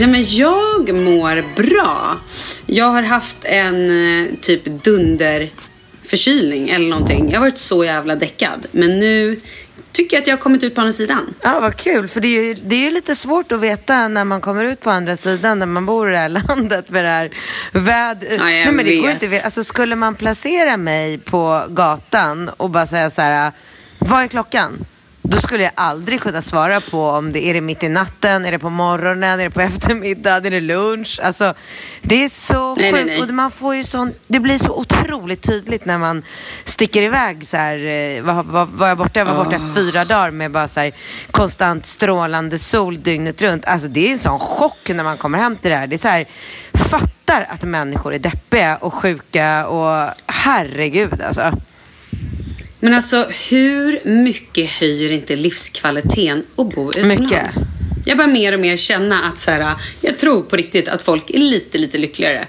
Ja, men jag mår bra. Jag har haft en eh, typ dunderförkylning eller någonting. Jag har varit så jävla däckad. Men nu tycker jag att jag har kommit ut på andra sidan. Ja, vad kul. För det är, ju, det är ju lite svårt att veta när man kommer ut på andra sidan, när man bor i det här landet med det här vädret. Ja, Nej, men det går vet. inte, alltså, skulle man placera mig på gatan och bara säga så här, vad är klockan? Då skulle jag aldrig kunna svara på om det är det mitt i natten, är det på morgonen, är det på eftermiddagen, är det lunch? Alltså, det är så Nej, nej, sjukt. nej. Och man får ju sån, det blir så otroligt tydligt när man sticker iväg så här, eh, vad, vad, var jag borta? Jag var borta fyra dagar med bara så här konstant strålande sol dygnet runt. Alltså det är en sån chock när man kommer hem till det här. Det är så här, fattar att människor är deppiga och sjuka och herregud alltså. Men alltså, hur mycket höjer inte livskvaliteten att bo utomlands? Mycket. Jag börjar mer och mer känna att så här, jag tror på riktigt att folk är lite, lite lyckligare.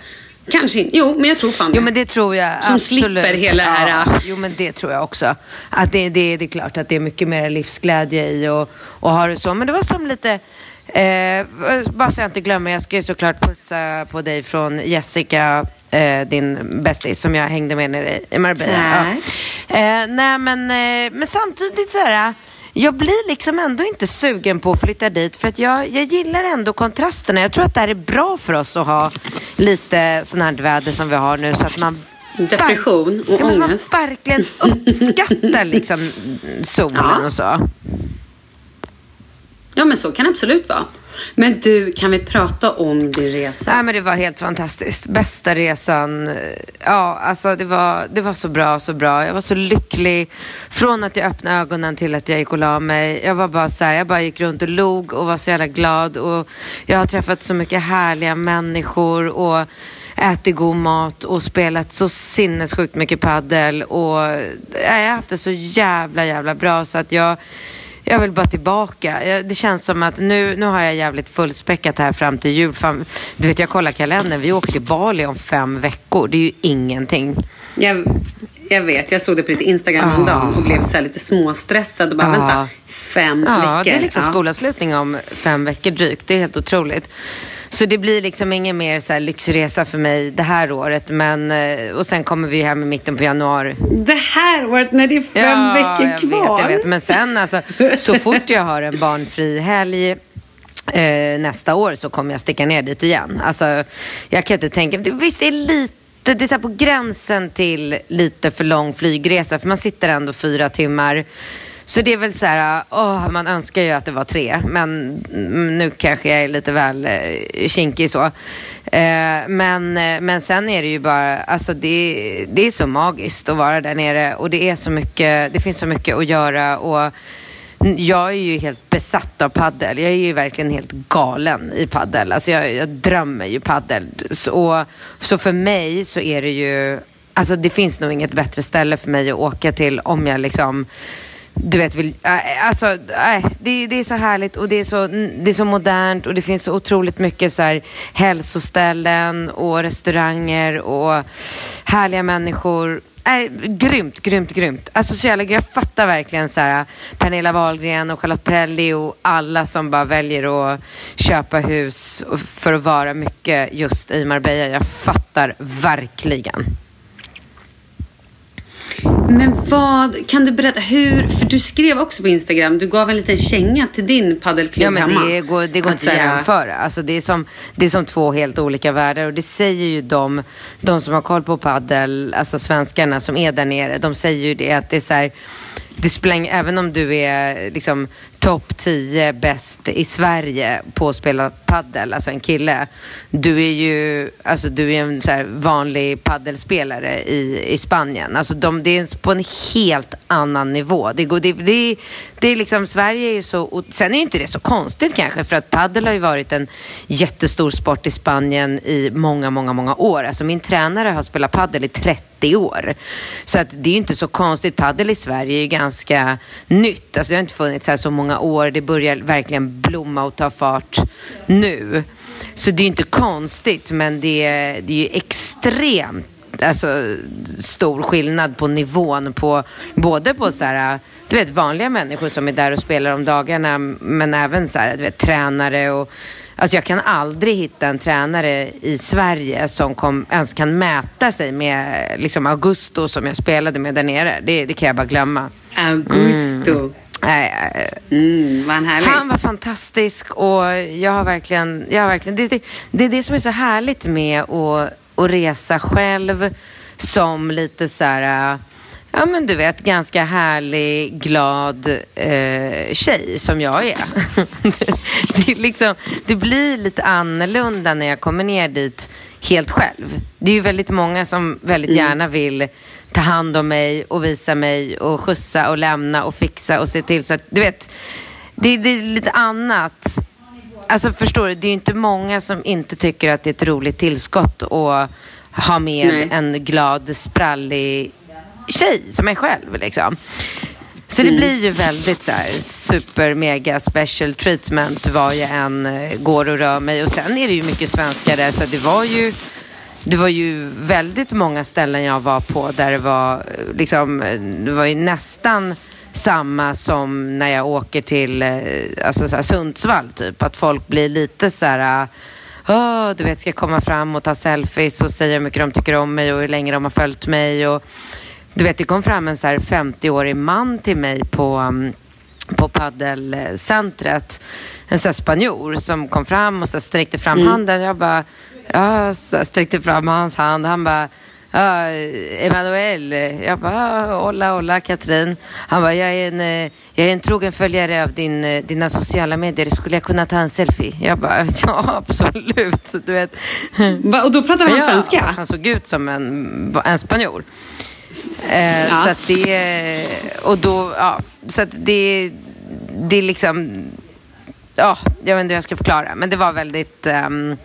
Kanske inte. Jo, men jag tror fan Jo men det tror jag Som absolut. slipper hela det här, äh. jo men det tror jag också. Att det, det, det är klart att det är mycket mer livsglädje i och, och ha det så. Men det var som lite, eh, bara så jag inte glömmer, jag ska ju såklart pussa på dig från Jessica, eh, din bästis som jag hängde med nere i Marbella. Tack. Ja. Eh, nej men, eh, men samtidigt så här. Jag blir liksom ändå inte sugen på att flytta dit för att jag, jag gillar ändå kontrasterna. Jag tror att det här är bra för oss att ha lite sån här väder som vi har nu så att man Depression och ångest. Man verkligen uppskattar liksom solen Ja. och så. Ja, men så kan det absolut vara. Men du, kan vi prata om din resa? Nej, men det var helt fantastiskt. Bästa resan. Ja, alltså det var, det var så bra, så bra. Jag var så lycklig. Från att jag öppnade ögonen till att jag gick och la mig. Jag var bara så här, jag bara gick runt och log och var så jävla glad. Och jag har träffat så mycket härliga människor och ätit god mat och spelat så sinnessjukt mycket paddel och jag har haft det så jävla, jävla bra så att jag jag vill bara tillbaka. Det känns som att nu, nu har jag jävligt fullspäckat här fram till jul. Du vet, jag kollar kalendern. Vi åker till Bali om fem veckor. Det är ju ingenting. Jag, jag vet, jag såg det på ditt Instagram Ah. häromdagen och blev så lite småstressad och bara, Ah. vänta, fem Ja, veckor? det är liksom Ja. skolavslutning om fem veckor drygt. Det är helt otroligt. Så det blir liksom ingen mer så lyxresa för mig det här året. Men, eh, och sen kommer vi hem i mitten på januari. Det här året när det är fem veckor jag kvar. Vet, jag vet. Men sen alltså, så fort jag har en barnfri helg eh, nästa år så kommer jag sticka ner dit igen. Alltså, jag kan inte tänka, visst det är lite det är så på gränsen till lite för lång flygresa för man sitter ändå fyra timmar. Så det är väl så här, åh, man önskar ju att det var tre, men nu kanske jag är lite väl eh, kinkig så. Eh, men, eh, men sen är det ju bara, alltså det, det är så magiskt att vara där nere och det är så mycket, det finns så mycket att göra och jag är ju helt besatt av paddel. Jag är ju verkligen helt galen i paddel. Alltså jag, jag drömmer ju paddel. Så, så för mig så är det ju, alltså det finns nog inget bättre ställe för mig att åka till om jag liksom du vet, vill, äh, alltså, äh, det, det är så härligt och det är så, det är så modernt och det finns så otroligt mycket så här, hälsoställen och restauranger och härliga människor. Äh, grymt, grymt, grymt. Alltså så jävla, jag fattar verkligen så här, äh, Pernilla Wahlgren och Charlotte Perrelli och alla som bara väljer att köpa hus för att vara mycket just i Marbella. Jag fattar verkligen. Men vad, kan du berätta hur, för du skrev också på Instagram, du gav en liten känga till din paddelklubb Ja, men hemma. det går, det går Att inte att jämföra. Alltså, det, är som, det är som två helt olika världar och det säger ju de, de som har koll på paddel, alltså svenskarna som är där nere, de säger ju det att det är så här, det spelar även om du är liksom topp 10 bäst i Sverige på att spela paddel, alltså en kille. Du är ju alltså du är en så här vanlig paddelspelare i, i Spanien. Alltså de, det är på en helt annan nivå. Det, går, det, det, det är liksom, Sverige är ju så, och sen är ju inte det så konstigt kanske för att paddel har ju varit en jättestor sport i Spanien i många, många, många år. Alltså min tränare har spelat paddel i 30 år. Så att det är ju inte så konstigt. Paddel i Sverige är ju ganska nytt. Alltså det har inte funnits här så många år. Det börjar verkligen blomma och ta fart nu. Så det är ju inte konstigt, men det är, det är ju extremt alltså, stor skillnad på nivån på både på så här, du vet vanliga människor som är där och spelar om dagarna men även så här, du vet tränare och Alltså jag kan aldrig hitta en tränare i Sverige som kom, ens kan mäta sig med liksom Augusto som jag spelade med där nere. Det, det kan jag bara glömma. Augusto. Mm. Mm? Han var fantastisk och jag har verkligen, jag har verkligen det, det, det är det som är så härligt med att, att resa själv som lite så här ja men du vet, ganska härlig, glad eh, tjej som jag är. det, är liksom, det blir lite annorlunda när jag kommer ner dit helt själv. Det är ju väldigt många som väldigt mm. gärna vill ta hand om mig och visa mig och skjutsa och lämna och fixa och se till så att, du vet, det, det är lite annat. Alltså förstår du, det är ju inte många som inte tycker att det är ett roligt tillskott att ha med Nej. en glad, sprallig tjej som är själv. Liksom. Så det mm. blir ju väldigt så här, super mega special treatment var jag än eh, går och rör mig. Och sen är det ju mycket svenskar där så det var ju det var ju väldigt många ställen jag var på där det var eh, liksom, det var ju nästan samma som när jag åker till eh, alltså så Sundsvall typ. Att folk blir lite så här oh, du vet, ska komma fram och ta selfies och säga hur mycket de tycker om mig och hur länge de har följt mig. Och, du vet, det kom fram en så här 50-årig man till mig på, mm, på paddelcentret. En här spanjor som kom fram och så sträckte fram mm. handen. Jag bara, ja, så sträckte fram hans hand. Han bara, ja, Emanuel. Jag bara, hola, hola Katrin. Han bara, jag är en, eh, jag är en trogen följare av din, eh, dina sociala medier. Skulle jag kunna ta en selfie? Jag bara, ja absolut. Du vet. Va, och då pratar han ja, svenska? Han såg ut som en, en spanjor. Eh, ja. Så att det, och då, ja, så att det, det är liksom, ja, jag vet inte hur jag ska förklara, men det var väldigt, um,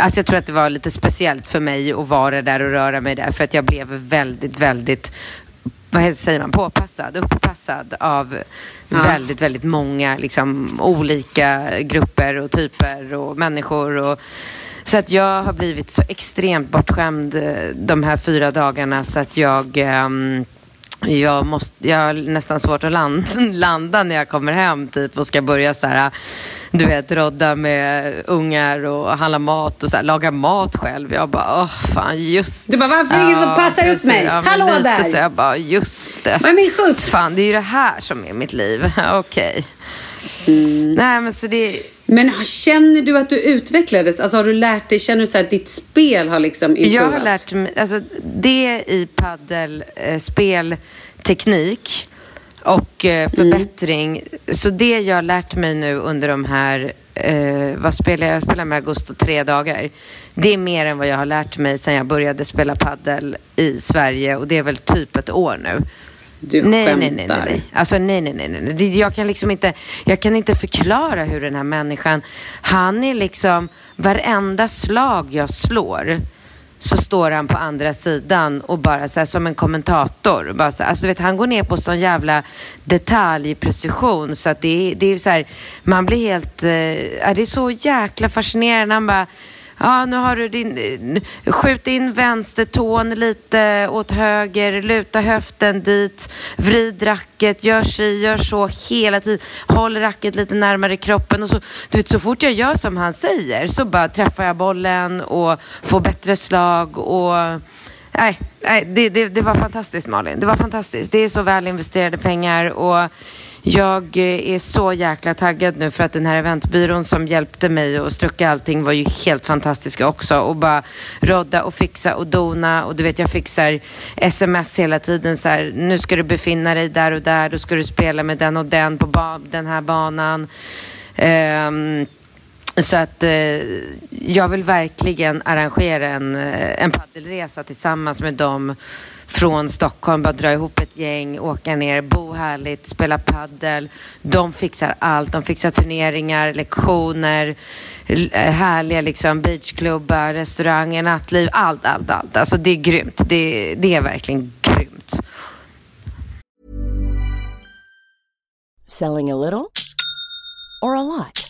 alltså jag tror att det var lite speciellt för mig att vara där och röra mig där, för att jag blev väldigt, väldigt vad säger man, påpassad, upppassad av ja. väldigt, väldigt många liksom, olika grupper och typer och människor. Och, så att jag har blivit så extremt bortskämd eh, de här fyra dagarna så att jag um, jag, måste, jag har nästan svårt att landa, landa när jag kommer hem typ och ska börja så här, du vet, rodda med ungar och handla mat och så här, laga mat själv. Jag bara, åh fan, just Du bara, varför är det ingen som passar upp mig? Ja, Hallå lite, där! Så jag bara, just det. Vad är min skjuts? Fan, det är ju det här som är mitt liv. Okej. Okay. Mm. Nej, men så det... Men känner du att du utvecklades? Alltså har du lärt dig, känner du så att ditt spel har liksom improvats? Jag har lärt mig, alltså det i paddel, eh, spelteknik och eh, förbättring. Mm. Så det jag har lärt mig nu under de här, eh, vad spelar jag? Jag spelar med Augusto tre dagar. Det är mer än vad jag har lärt mig sedan jag började spela paddel i Sverige och det är väl typ ett år nu. Du nej, skämtar. Nej, nej, nej, nej. Alltså nej, nej, nej, nej. Jag kan liksom inte, jag kan inte förklara hur den här människan, han är liksom, varenda slag jag slår så står han på andra sidan och bara så här, som en kommentator. Bara så här, alltså, vet, han går ner på sån jävla detaljprecision så att det, det är så här, man blir helt, eh, det är så jäkla fascinerande. Han bara, Ja, nu har du din... Eh, skjut in vänstertån lite åt höger, luta höften dit, vrid racket, gör si, gör så hela tiden. Håll racket lite närmare kroppen och så, du vet, så fort jag gör som han säger så bara träffar jag bollen och får bättre slag och... Nej, nej det, det, det var fantastiskt Malin. Det var fantastiskt. Det är så väl investerade pengar och jag eh, är så jäkla taggad nu för att den här eventbyrån som hjälpte mig och strucka allting var ju helt fantastiska också. Och bara rodda och fixa och dona och du vet jag fixar sms hela tiden så här, nu ska du befinna dig där och där, då ska du spela med den och den på den här banan. Um, så att eh, jag vill verkligen arrangera en, eh, en paddelresa tillsammans med dem från Stockholm, bara dra ihop ett gäng, åka ner, bo härligt, spela paddel. De fixar allt. De fixar turneringar, lektioner, eh, härliga liksom beachklubbar, restauranger, nattliv, allt, allt, allt. Alltså det är grymt. Det, det är verkligen grymt. Selling a little or a lot?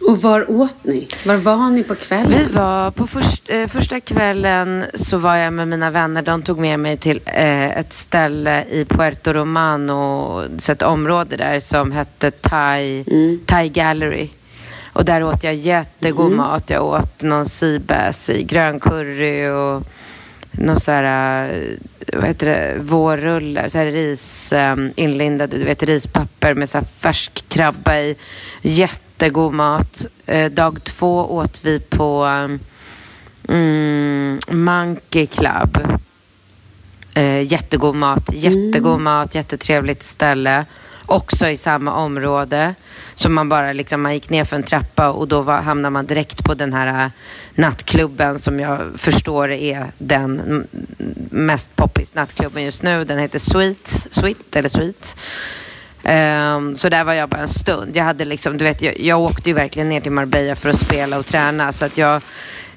Och var åt ni? Var var ni på kvällen? Vi var på först, eh, första kvällen så var jag med mina vänner. De tog med mig till eh, ett ställe i Puerto Romano, så ett område där som hette Thai, Thai Gallery. Och där åt jag jättegod mat. Jag åt någon seabass i gröncurry och någon så här, eh, vad heter det, vårrullar, så här ris, um, inlindade, du vet rispapper med så här färsk krabba i. Jättegod mat. Eh, dag två åt vi på um, mm, Monkey Club. Eh, jättegod mat, jättegod mat, jättetrevligt ställe. Också i samma område. Så man bara liksom, man gick ner för en trappa och då var, hamnar man direkt på den här äh, nattklubben som jag förstår är den mm, mest poppis nattklubben just nu. Den heter Sweet, Sweet eller Sweet. Um, så där var jag bara en stund. Jag, hade liksom, du vet, jag, jag åkte ju verkligen ner till Marbella för att spela och träna. Så att jag,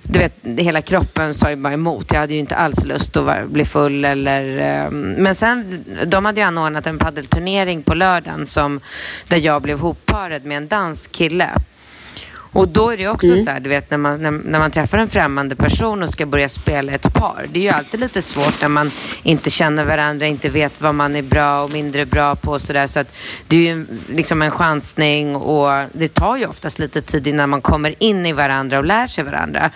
du vet, hela kroppen sa ju bara emot. Jag hade ju inte alls lust att var, bli full eller... Um, men sen, de hade ju anordnat en paddelturnering på lördagen som, där jag blev hopparad med en dansk kille. Och då är det också så här, du vet när man, när, när man träffar en främmande person och ska börja spela ett par. Det är ju alltid lite svårt när man inte känner varandra, inte vet vad man är bra och mindre bra på och sådär. Så att det är ju liksom en chansning och det tar ju oftast lite tid innan man kommer in i varandra och lär sig varandra.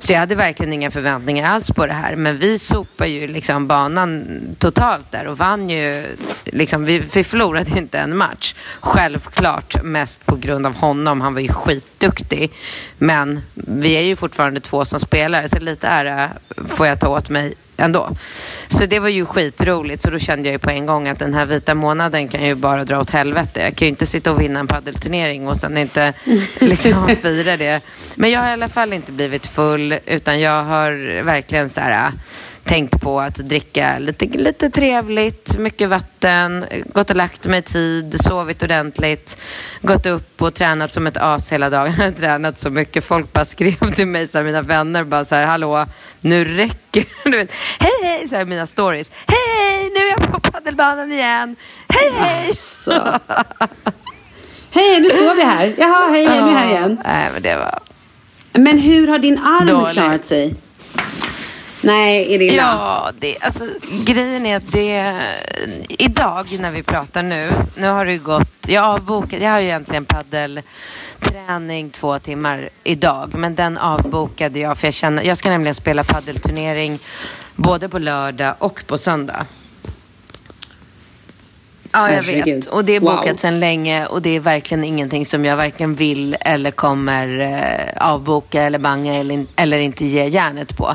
Så jag hade verkligen inga förväntningar alls på det här. Men vi sopade ju liksom banan totalt där och vann ju liksom, vi, vi förlorade ju inte en match. Självklart mest på grund av honom. Han var ju skitduktig. Men vi är ju fortfarande två som spelar, så lite ära får jag ta åt mig ändå. Så det var ju skitroligt. Så då kände jag ju på en gång att den här vita månaden kan ju bara dra åt helvete. Jag kan ju inte sitta och vinna en paddelturnering och sen inte liksom fira det. Men jag har i alla fall inte blivit full utan jag har verkligen så här tänkt på att dricka lite, lite trevligt, mycket vatten, gått och lagt mig tid, sovit ordentligt, gått upp och tränat som ett as hela dagen. Jag har tränat så mycket. Folk bara skrev till mig, så här, mina vänner, bara så här, hallå, nu räcker du vet, Hej, hej, så här, mina stories. Hej, hej, nu är jag på paddelbanan igen. Hej, hej. Alltså. Hej, nu står vi här. Jaha, hej, nu är vi här igen. Nej, men det var... Men hur har din arm Dåligt. klarat sig? Nej, är det illa? Ja, det, alltså, grejen är att det... Idag när vi pratar nu, nu har det gått... Jag, avbokade, jag har ju egentligen paddelträning två timmar idag, men den avbokade jag för jag känner... Jag ska nämligen spela paddelturnering både på lördag och på söndag. Ja, jag vet. Och det är Wow. bokat sedan länge och det är verkligen ingenting som jag varken vill eller kommer eh, avboka eller banga eller, eller inte ge järnet på.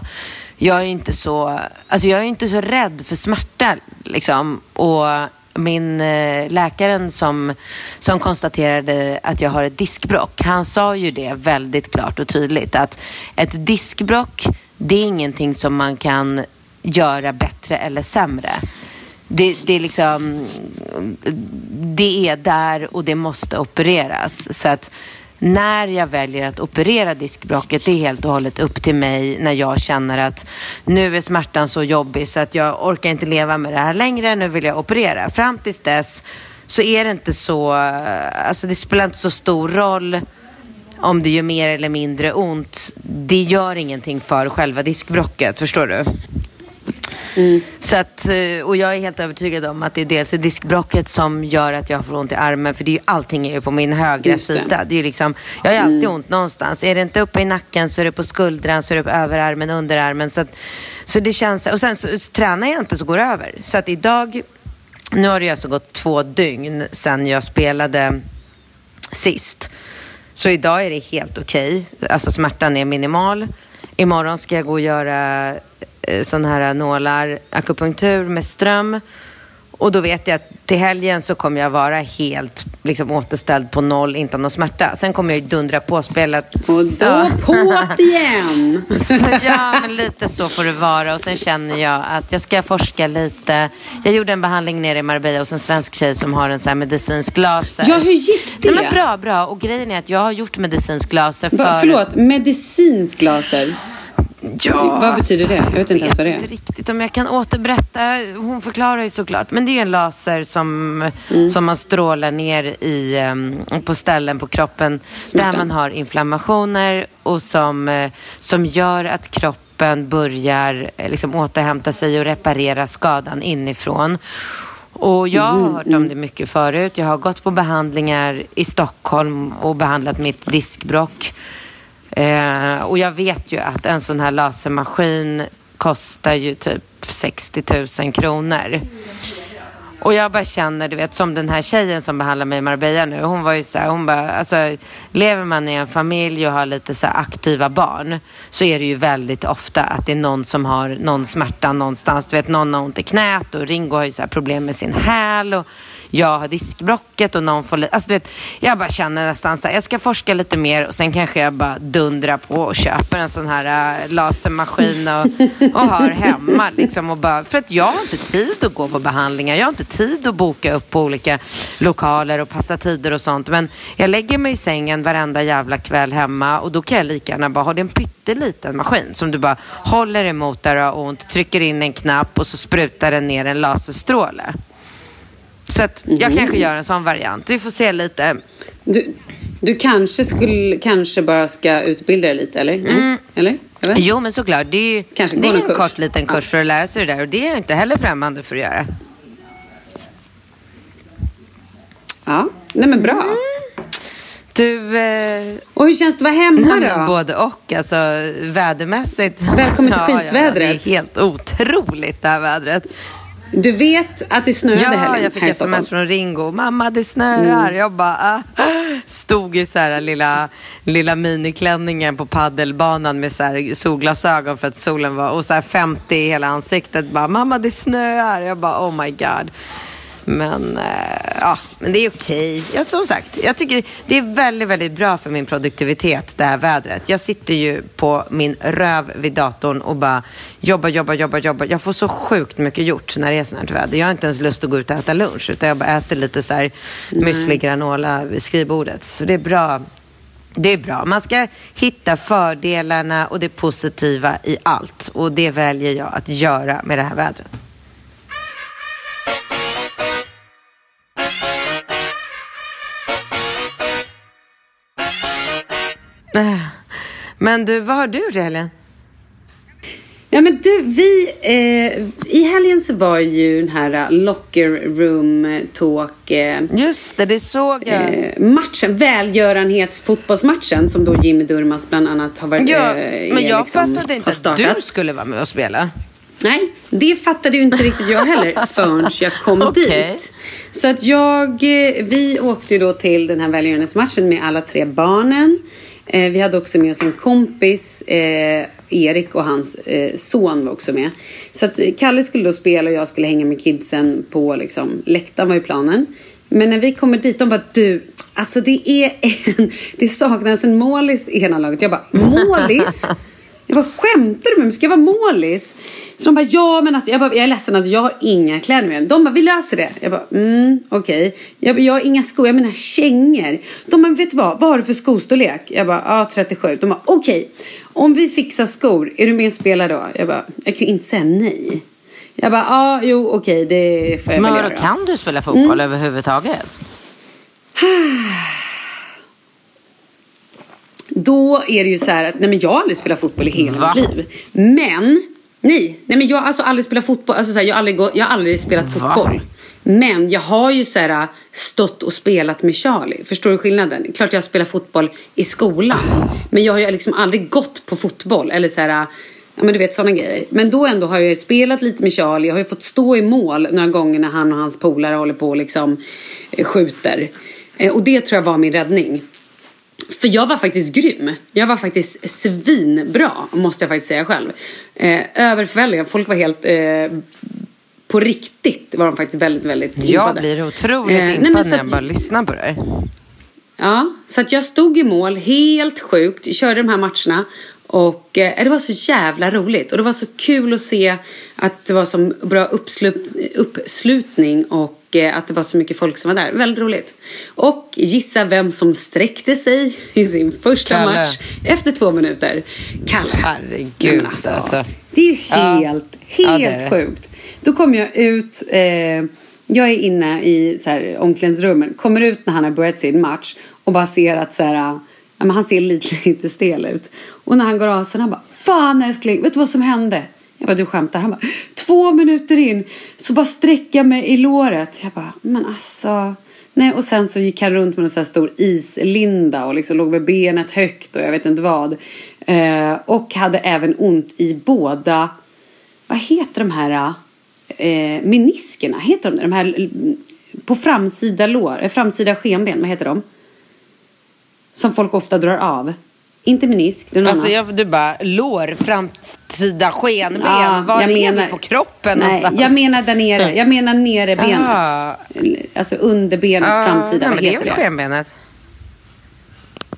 Jag är inte så, alltså jag är inte så rädd för smärta liksom. Och min eh, läkaren som, som konstaterade att jag har ett diskbrock, han sa ju det väldigt klart och tydligt att ett diskbrock, det är ingenting som man kan göra bättre eller sämre. Det, det är liksom, det är där och det måste opereras. Så att när jag väljer att operera diskbråcket, det är helt och hållet upp till mig när jag känner att nu är smärtan så jobbig så att jag orkar inte leva med det här längre, nu vill jag operera. Fram tills dess så är det inte så, eh, alltså det spelar inte så stor roll om det gör mer eller mindre ont. Det gör ingenting för själva diskbråcket, förstår du? Så att, eh, och jag är helt övertygad om att det är dels är diskbråcket som gör att jag får ont i armen. För det är ju, allting är ju på min högra Just det. sida. Det är ju liksom, jag har alltid ont någonstans. Är det inte uppe i nacken så är det på skuldran, så är det på överarmen, underarmen. Så, att, så det känns, och sen så, så tränar jag inte så går det över. Så att idag, nu har det alltså gått två dygn sedan jag spelade sist. Så idag är det helt okej. Alltså smärtan är minimal. Imorgon ska jag gå och göra eh, sån här nålar, akupunktur med ström. Och då vet jag att till helgen så kommer jag vara helt liksom, återställd på noll, inte någon smärta. Sen kommer jag ju dundra på spelet. Och då Ja. på igen! Så, ja, men lite så får det vara. Och sen känner jag att jag ska forska lite. Jag gjorde en behandling nere i Marbella hos en svensk tjej som har en sån här medicinsk laser. Ja, hur gick det? Nej, men bra, bra. Och grejen är att jag har gjort medicinsk laser för... Va, förlåt, medicinsk laser. Ja, Vad betyder det? Jag vet inte ens vad det är. inte riktigt om jag kan återberätta. Hon förklarar ju såklart. Men det är en laser som, Mm. som man strålar ner i, em, på ställen på kroppen Smärtan. där man har inflammationer och som, eh, som gör att kroppen börjar eh, liksom, återhämta sig och reparera skadan inifrån. Och jag har hört om det mycket förut. Jag har gått på behandlingar i Stockholm och behandlat mitt diskbråck. Eh, och jag vet ju att en sån här lasermaskin kostar ju typ 60 000 kronor. Och jag bara känner, du vet, som den här tjejen som behandlar mig i Marbella nu. Hon var ju så här, hon bara, alltså lever man i en familj och har lite så här aktiva barn så är det ju väldigt ofta att det är någon som har någon smärta någonstans. Du vet, någon har ont i knät och Ringo har ju så här problem med sin häl och jag har diskbrocket och någon får alltså du vet, jag bara känner nästan så här, jag ska forska lite mer och sen kanske jag bara dundrar på och köper en sån här äh, lasermaskin och, och har hemma liksom och bara, för att jag har inte tid att gå på behandlingar, jag har inte tid att boka upp på olika lokaler och passa tider och sånt, men jag lägger mig i sängen varenda jävla kväll hemma och då kan jag lika gärna bara ha det är en pytteliten maskin som du bara håller emot där du har ont, trycker in en knapp och så sprutar den ner en laserstråle. Så att jag kanske gör en sån variant. Vi får se lite. Du, du kanske, skulle, kanske bara ska utbilda dig lite, eller? Mm. Eller? Jo, men såklart. Det är ju Kanske det är en kurs. kort liten kurs för att lära sig det där. Och det är jag inte heller främmande för att göra. Ja, nej men bra. Du... Eh, Och hur känns det att vara hemma då? både och. Alltså vädermässigt. Välkommen till Ja, ja, ja, skitvädret. det är helt otroligt det här vädret. Du vet att det snöade Ja, helgen jag fick här sms från Ringo. Mamma, det snöar. Jag bara, ah. stod i så här lilla, lilla miniklänningen på paddelbanan med så här solglasögon för att solen var, och så här 50 i hela ansiktet. Bara, mamma, det snöar. Jag bara, oh my god. Men, eh, ja, men det är okej. Ja, som sagt, jag tycker det är väldigt, väldigt bra för min produktivitet, det här vädret. Jag sitter ju på min röv vid datorn och bara jobbar, jobbar, jobbar, jobbar. Jag får så sjukt mycket gjort när det är sånt här väder. Jag har inte ens lust att gå ut och äta lunch, utan jag bara äter lite så här müsli granola vid skrivbordet. Så det är bra. Det är bra. Man ska hitta fördelarna och det positiva i allt. Och det väljer jag att göra med det här vädret. Men du, vad har du i helgen? Ja men du, vi... Eh, I helgen så var ju den här eh, locker room talk... Eh, Just det, det såg jag. eh, matchen, välgörenhetsfotbollsmatchen som då Jimmy Durmaz bland annat har varit... ja, eh, men jag liksom- fattade inte att du skulle vara med och spela. Nej, det fattade ju inte riktigt jag heller förrän jag kom Okej. dit. Så att jag, eh, vi åkte då till den här välgörenhetsmatchen med alla tre barnen. Eh, Vi hade också med oss en kompis, eh, Erik och hans eh, son var också med. Så att eh, Kalle skulle då spela och jag skulle hänga med kidsen på liksom, läktaren var ju planen. Men när vi kommer dit, de bara du, alltså det är en, det saknas en målis i ena laget. Jag bara, målis? Jag bara, skämtar du med mig? Ska jag vara målis? Så de bara, ja men alltså, jag, bara, jag är ledsen, alltså, jag har inga kläder med mig. De bara, vi löser det. Jag bara, mm, okej. Jag, bara, jag har inga skor, jag menar kängor. De bara, vet du vad, vad har du för skostorlek? Jag bara, ja 37. De bara, okej. Om vi fixar skor, är du med och spelar då? Jag bara, jag kan ju inte säga nej. Jag bara, ja, jo, okej, det får jag Men väl göra. kan du spela fotboll överhuvudtaget? Då är det ju så här att nej men jag har aldrig spelat fotboll i hela mitt liv. Men, nej, nej men jag har alltså aldrig spelat fotboll, alltså så här, jag, har aldrig jag har aldrig spelat Va? fotboll. Men jag har ju så här stått och spelat med Charlie. Förstår du skillnaden? Klart jag har spelat fotboll i skolan. Men jag har ju liksom aldrig gått på fotboll eller så här, ja men du vet sådana grejer. Men då ändå har jag ju spelat lite med Charlie. Jag har ju fått stå i mål några gånger när han och hans polare håller på och liksom eh, skjuter. Eh, Och det tror jag var min räddning. För jag var faktiskt grym. Jag var faktiskt svinbra, måste jag faktiskt säga själv. Eh, överförväldigad. Folk var helt... Eh, på riktigt var de faktiskt väldigt, väldigt Jag impade. blir otroligt Eh, impad när jag bara lyssnar på det här. Ja, så att jag stod i mål helt sjukt, körde de här matcherna och eh, det var så jävla roligt och det var så kul att se att det var så bra uppslut, uppslutning och att det var så mycket folk som var där. Väldigt roligt. Och gissa vem som sträckte sig i sin första Kalle. match efter två minuter. Kalle. Herregud, men alltså. Det är ju Ja. helt, Ja, helt det är det. sjukt. Då kommer jag ut, eh, jag är inne i så här, omklädningsrummet, kommer ut när han har börjat sin match och bara ser att så här, ja, han ser lite, lite stel ut. Och när han går av sen han bara, fan älskling, vet du vad som hände? Jag bara, du skämtar? Han bara, två minuter in så bara sträcker jag mig i låret. Jag bara, men alltså. Nej, och sen så gick han runt med en sån här stor islinda och liksom låg med benet högt och jag vet inte vad. Eh, och hade även ont i båda, vad heter de här eh, meniskerna? Heter de det? De här på framsida lår, eh, framsida skenben, vad heter de? Som folk ofta drar av. Inte menisk, det är något Alltså jag, du bara, lår, framsida skenben. Ja, Var jag är menar- vi på kroppen Nej, någonstans? jag menar där nere. Jag menar nere benet. Ah. Alltså under benet, Ja, framsida. nej, vad men det är heter väl skenbenet.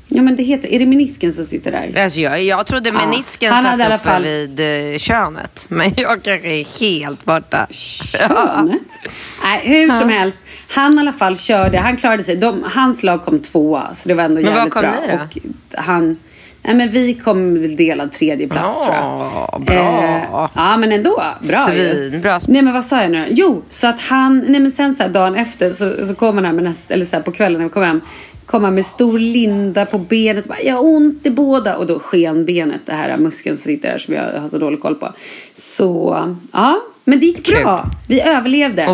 Ja, men det heter... Är det menisken som sitter där? Alltså jag, jag trodde Ja, menisken han satt uppe fall- vid eh, könet. Men jag kanske är helt borta. Könet? Nej, hur som helst. Han i alla fall körde, han klarade sig. De, hans lag kom tvåa, så det var ändå Men vad jävligt kom bra. ni då? Och han, nej men vi kom delad tredje plats tror Ja, jag. bra. Eh, ja men ändå, bra ju. Svinbra. Nej men vad sa jag nu Jo, så att han, nej men sen så här dagen efter så, så kom han här med näst, eller så här på kvällen när vi kom hem. Kom han med stor linda på benet och bara, jag har ont i båda. Och då skenbenet, det här muskeln som sitter där som jag har så dålig koll på. Så, ja. Men det gick bra. Vi överlevde.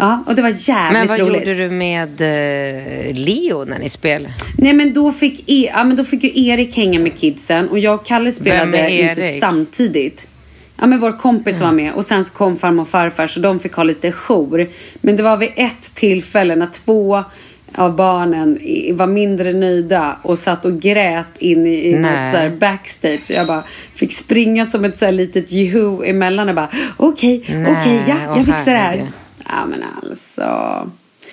Ja, och det var jävligt Men vad roligt. gjorde du med eh, Leo när ni spelade? Nej men då fick, e- ja, men då fick ju Erik hänga med kidsen och jag och Kalle spelade inte samtidigt. Ja men vår kompis var med och sen så kom farmor och farfar så de fick ha lite jour. Men det var vid ett tillfälle när två av barnen var mindre nöjda och satt och grät in i, i något så här backstage. Jag bara fick springa som ett så här litet juhu emellan och bara okej, Nej, okej, ja, åh, jag fixar det här. Ja men alltså.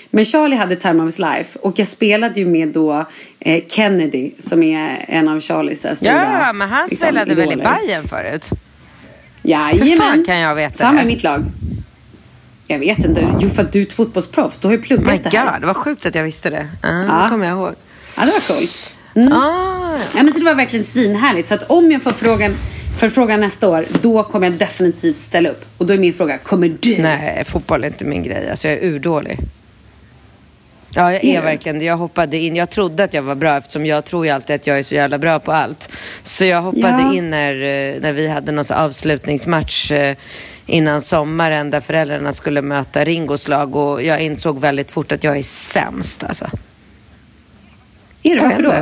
Men Charlie hade time of his life och jag spelade ju med då eh, Kennedy som är en av Charlies stora Ja, men han liksom, spelade väl i idoler. Bayern förut? Jajamän. Hur fan kan jag veta var det? i mitt lag. Jag vet inte. Jo, för att du är ett fotbollsproffs. Du har ju pluggat My det här. God, vad sjukt att jag visste det. Ah, Ja. Det kommer jag ihåg. Ja, det var coolt. Mm. Ah, Ja, men så det var verkligen svinhärligt. Så att om jag får frågan, för frågan nästa år, då kommer jag definitivt ställa upp. Och då är min fråga, kommer du? nej, fotboll är inte min grej. Alltså, jag är urdålig. Ja, jag är verkligen det. Jag hoppade in. Jag trodde att jag var bra eftersom jag tror ju alltid att jag är så jävla bra på allt. Så jag hoppade Ja. in när, eh, när vi hade någon avslutningsmatch eh, innan sommaren där föräldrarna skulle möta Ringos lag och jag insåg väldigt fort att jag är sämst alltså. Är du? Varför då?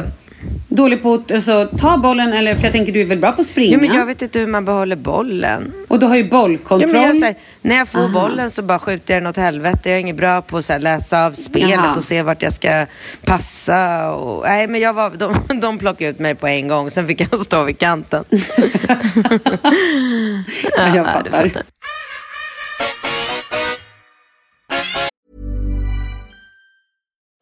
Dålig på att alltså, ta bollen eller för jag tänker du är väl bra på att springa? Ja, men jag vet inte hur man behåller bollen. Och du har ju Ja, bollkontroll. men jag, så här, när jag får Aha. bollen så bara skjuter jag den åt helvete. Jag är inget bra på att läsa av spelet Jaha. och se vart jag ska passa. Och, nej, men jag var, de, de plockade ut mig på en gång. Sen fick jag stå vid kanten. ja, jag Ja, fattar.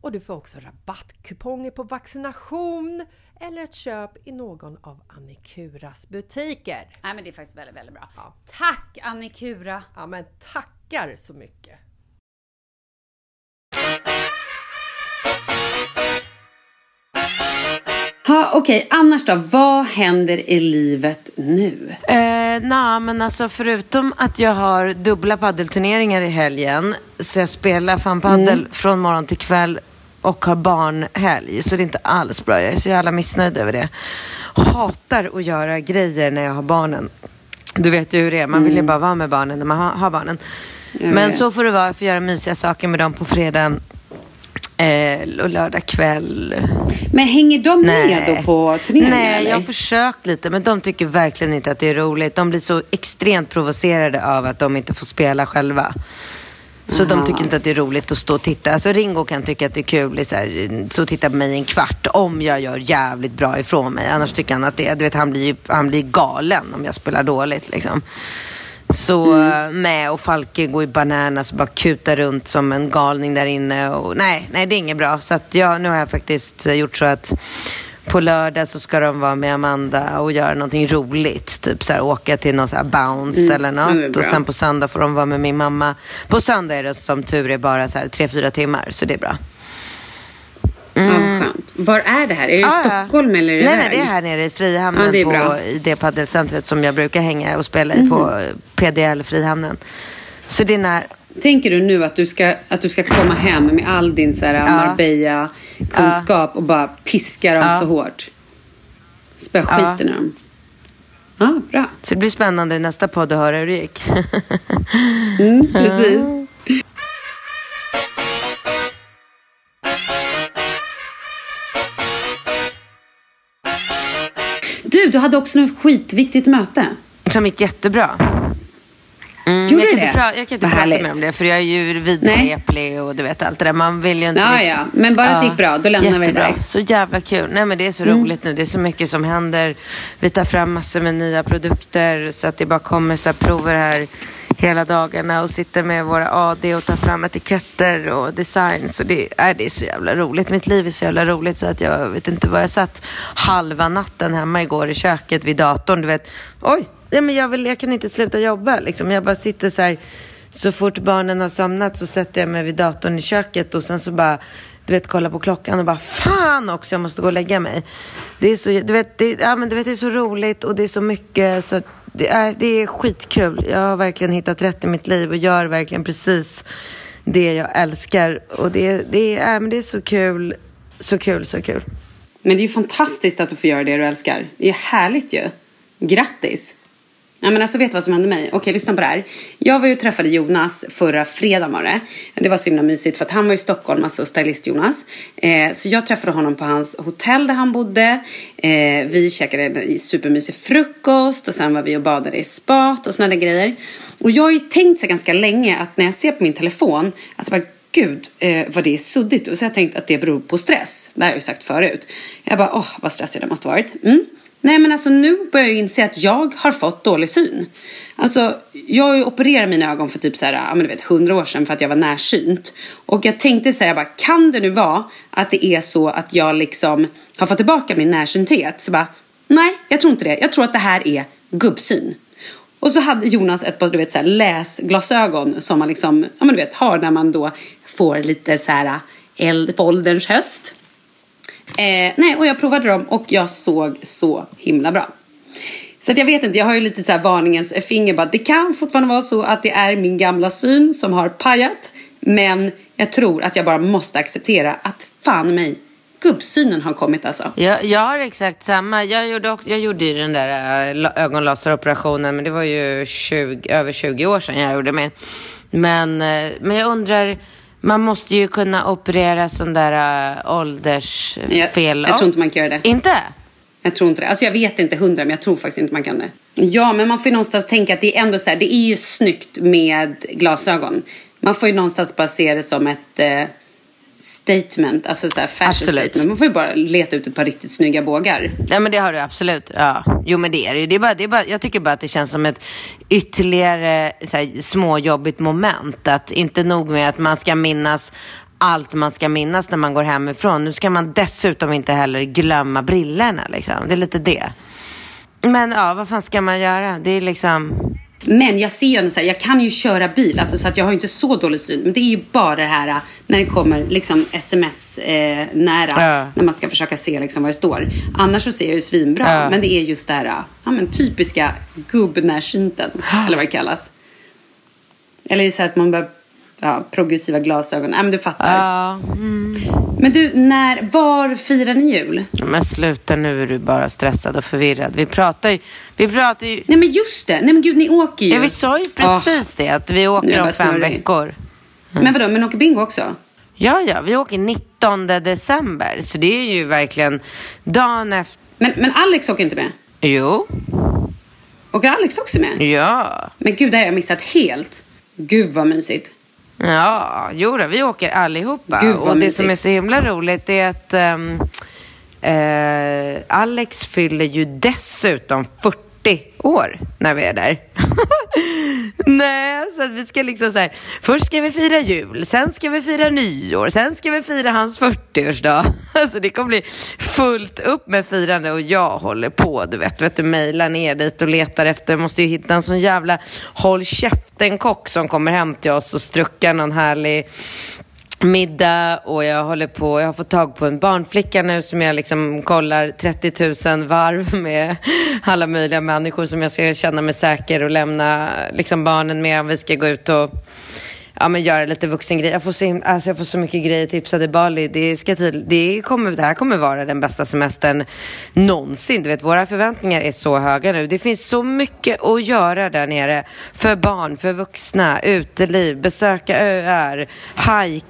och du får också rabattkuponger på vaccination eller ett köp i någon av Annikuras butiker. Nej, men det är faktiskt väldigt, väldigt bra. Ja. Tack Annikura! Ja, men tackar så mycket! Ha, Okej, annars då? Vad händer i livet nu? Eh, Nej, men alltså förutom att jag har dubbla paddelturneringar i helgen, så jag spelar fan paddel Mm. från morgon till kväll och har barnhelg, så det är inte alls bra. Jag är så jävla missnöjd över det. Hatar att göra grejer när jag har barnen. Du vet ju hur det är, man vill ju bara vara med barnen när man har, har barnen. Mm. Jag Men vet. så får det vara, jag får göra mysiga saker med dem på fredag eh, och lördag kväll. Men hänger de med då på turneringen? Nej, eller? jag har försökt lite, men de tycker verkligen inte att det är roligt. De blir så extremt provocerade av att de inte får spela själva. Så de Aha. tycker inte att det är roligt att stå och titta. Alltså Ringo kan tycka att det är kul, så här, så och titta på mig en kvart om jag gör jävligt bra ifrån mig. Annars tycker han att det, du vet, han blir, han blir galen om jag spelar dåligt liksom. Så eh, med och Falke går i bananas och bara kutar runt som en galning där inne. Och, nej, nej, det är inget bra. Så att jag, nu har jag faktiskt gjort så att på lördag så ska de vara med Amanda och göra någonting roligt. Typ så här, åka till någon så här bounce eller ja, det är något. Och sen på söndag får de vara med min mamma. På söndag är det som tur är bara så här tre, fyra timmar. Så det är bra. Ja, skönt. Var är det här? Är det i Ja, ja. Stockholm eller är det Nej, här? nej, det är här nere i Frihamnen Ja, det på i det paddelcentret som jag brukar hänga och spela i på Mhm. PDL Frihamnen. Så det är när... Tänker du nu att du ska, att du ska komma hem med all din så här, Marbella-kunskap och bara piska dem så hårt? Spöa skiten ur dem? Ja, bra. Så det blir spännande i nästa podd att höra hur det gick. Mm, precis. Du, du hade också något skitviktigt möte. Som gick jättebra. Mm, Gjorde jag, kan inte pra- jag kan inte Vad prata härligt. mer om det för jag är ju vidreplig och du vet allt det där. Man vill ju inte Ja, riktigt... ja. Men bara att det gick bra, då lämnar vi det Jättebra. där. Mm. Så jävla kul. Nej men det är så roligt nu. Det är så mycket som händer. Vi tar fram massor med nya produkter så att det bara kommer så här prover här hela dagarna och sitter med våra AD och tar fram etiketter och design. Så det, är, det är så jävla roligt. Mitt liv är så jävla roligt så att jag vet inte vad jag satt halva natten hemma igår i köket vid datorn. Du vet, oj, ja, men jag, vill, jag kan inte sluta jobba. Liksom. Jag bara sitter så här, så fort barnen har somnat så sätter jag mig vid datorn i köket och sen så bara du vet, kolla på klockan och bara fan också, jag måste gå och lägga mig. Det är så, du vet, det, ja, men du vet, det är så roligt och det är så mycket så att det är, det är skitkul. Jag har verkligen hittat rätt i mitt liv och gör verkligen precis det jag älskar. Och det, det, är, men det är så kul, så kul, så kul. Men det är ju fantastiskt att du får göra det du älskar. Det är härligt ju. Grattis! Ja, men alltså vet du vad som hände mig? Okej, lyssna på det här. Jag var ju och träffade Jonas förra fredagen var det. Det var så himla mysigt för att han var i Stockholm, alltså stylist-Jonas. Eh, så jag träffade honom på hans hotell där han bodde. Eh, vi käkade en supermysig frukost och sen var vi och badade i spat och sådana där grejer. Och jag har ju tänkt så ganska länge att när jag ser på min telefon att bara gud eh, vad det är suddigt. Och så har jag tänkt att det beror på stress. Det här har jag ju sagt förut. Jag bara, åh vad stressig det måste varit. Mm. Nej men alltså nu börjar jag ju inse att jag har fått dålig syn. Alltså jag har ju opererat mina ögon för typ så här, ja men du vet hundra år sedan för att jag var närsynt. Och jag tänkte så här, jag bara, kan det nu vara att det är så att jag liksom har fått tillbaka min närsynthet? Så bara, nej jag tror inte det. Jag tror att det här är gubbsyn. Och så hade Jonas ett par du vet, så här, läsglasögon som man liksom, ja men du vet, har när man då får lite så här eld på ålderns höst. Eh, nej, och jag provade dem och jag såg så himla bra. Så att jag vet inte, jag har ju lite så här varningens finger bara. Det kan fortfarande vara så att det är min gamla syn som har pajat. Men jag tror att jag bara måste acceptera att fan mig, gubbsynen har kommit alltså. Jag, jag har exakt samma. Jag gjorde, också, jag gjorde ju den där eh, ögonlaseroperationen, men det var ju 20, över 20 år sedan jag gjorde min. Men, eh, men jag undrar, man måste ju kunna operera sån där äh, åldersfel. Jag, jag tror inte man kan göra det. Inte? Jag tror inte det. Alltså jag vet inte hundra, men jag tror faktiskt inte man kan det. Ja, men man får ju någonstans tänka att det är ändå så här, det är ju snyggt med glasögon. Man får ju någonstans bara se det som ett eh, statement, alltså så här fashion Absolut. statement. Man får ju bara leta ut ett par riktigt snygga bågar. Ja men det har du absolut. Ja. Jo men det är det ju. Det är bara, det är bara, jag tycker bara att det känns som ett ytterligare så här, småjobbigt moment. Att inte nog med att man ska minnas allt man ska minnas när man går hemifrån. Nu ska man dessutom inte heller glömma brillorna liksom. Det är lite det. Men ja, vad fan ska man göra? Det är liksom... Men jag ser ju ändå så här, jag kan ju köra bil, alltså, så att jag har ju inte så dålig syn. Men det är ju bara det här äh, när det kommer liksom sms-nära. Ja. När man ska försöka se liksom vad det står. Annars så ser jag ju svinbra. Ja. Men det är just det här, äh, ja men typiska gubbnärsynten. eller vad det kallas. Eller är det så att man bör, ja, progressiva glasögon. Ja men du fattar. Ja. Men du, när, var firar ni jul? Men sluta nu är du bara stressad och förvirrad. Vi pratar ju... Vi pratar ju... Nej men just det, nej men gud ni åker ju. Ja, vi sa ju precis det, att vi åker om fem snurrig. veckor. Men vadå, men åker Bingo också? Ja, ja, vi åker 19 december. Så det är ju verkligen dagen efter... Men, men Alex åker inte med? Jo, Åker Alex också med? ja. Men gud, det har jag missat helt. Gud vad mysigt. Ja, jo då, vi åker allihopa. Gud, och det mysigt. som är så himla roligt är att ehm, eh, Alex fyller ju dessutom 40 år när vi är där. Nej, så att vi ska liksom så här, först ska vi fira jul, sen ska vi fira nyår, sen ska vi fira hans 40-årsdag. Alltså det kommer bli fullt upp med firande och jag håller på, du vet, vet du, mejlar ner dit och letar efter, måste ju hitta en sån jävla håll käften-kock som kommer hem till oss och struckar någon härlig middag och jag håller på, jag har fått tag på en barnflicka nu som jag liksom kollar 30 000 varv med alla möjliga människor som jag ska känna mig säker och lämna liksom barnen med om vi ska gå ut och ja, men göra lite vuxengrejer. Jag får så, alltså, jag får så mycket grejer tipsade i Bali. Det, ska tydl- det, kommer, det här kommer vara den bästa semestern någonsin. Du vet, våra förväntningar är så höga nu. Det finns så mycket att göra där nere. För barn, för vuxna, uteliv, besöka öar,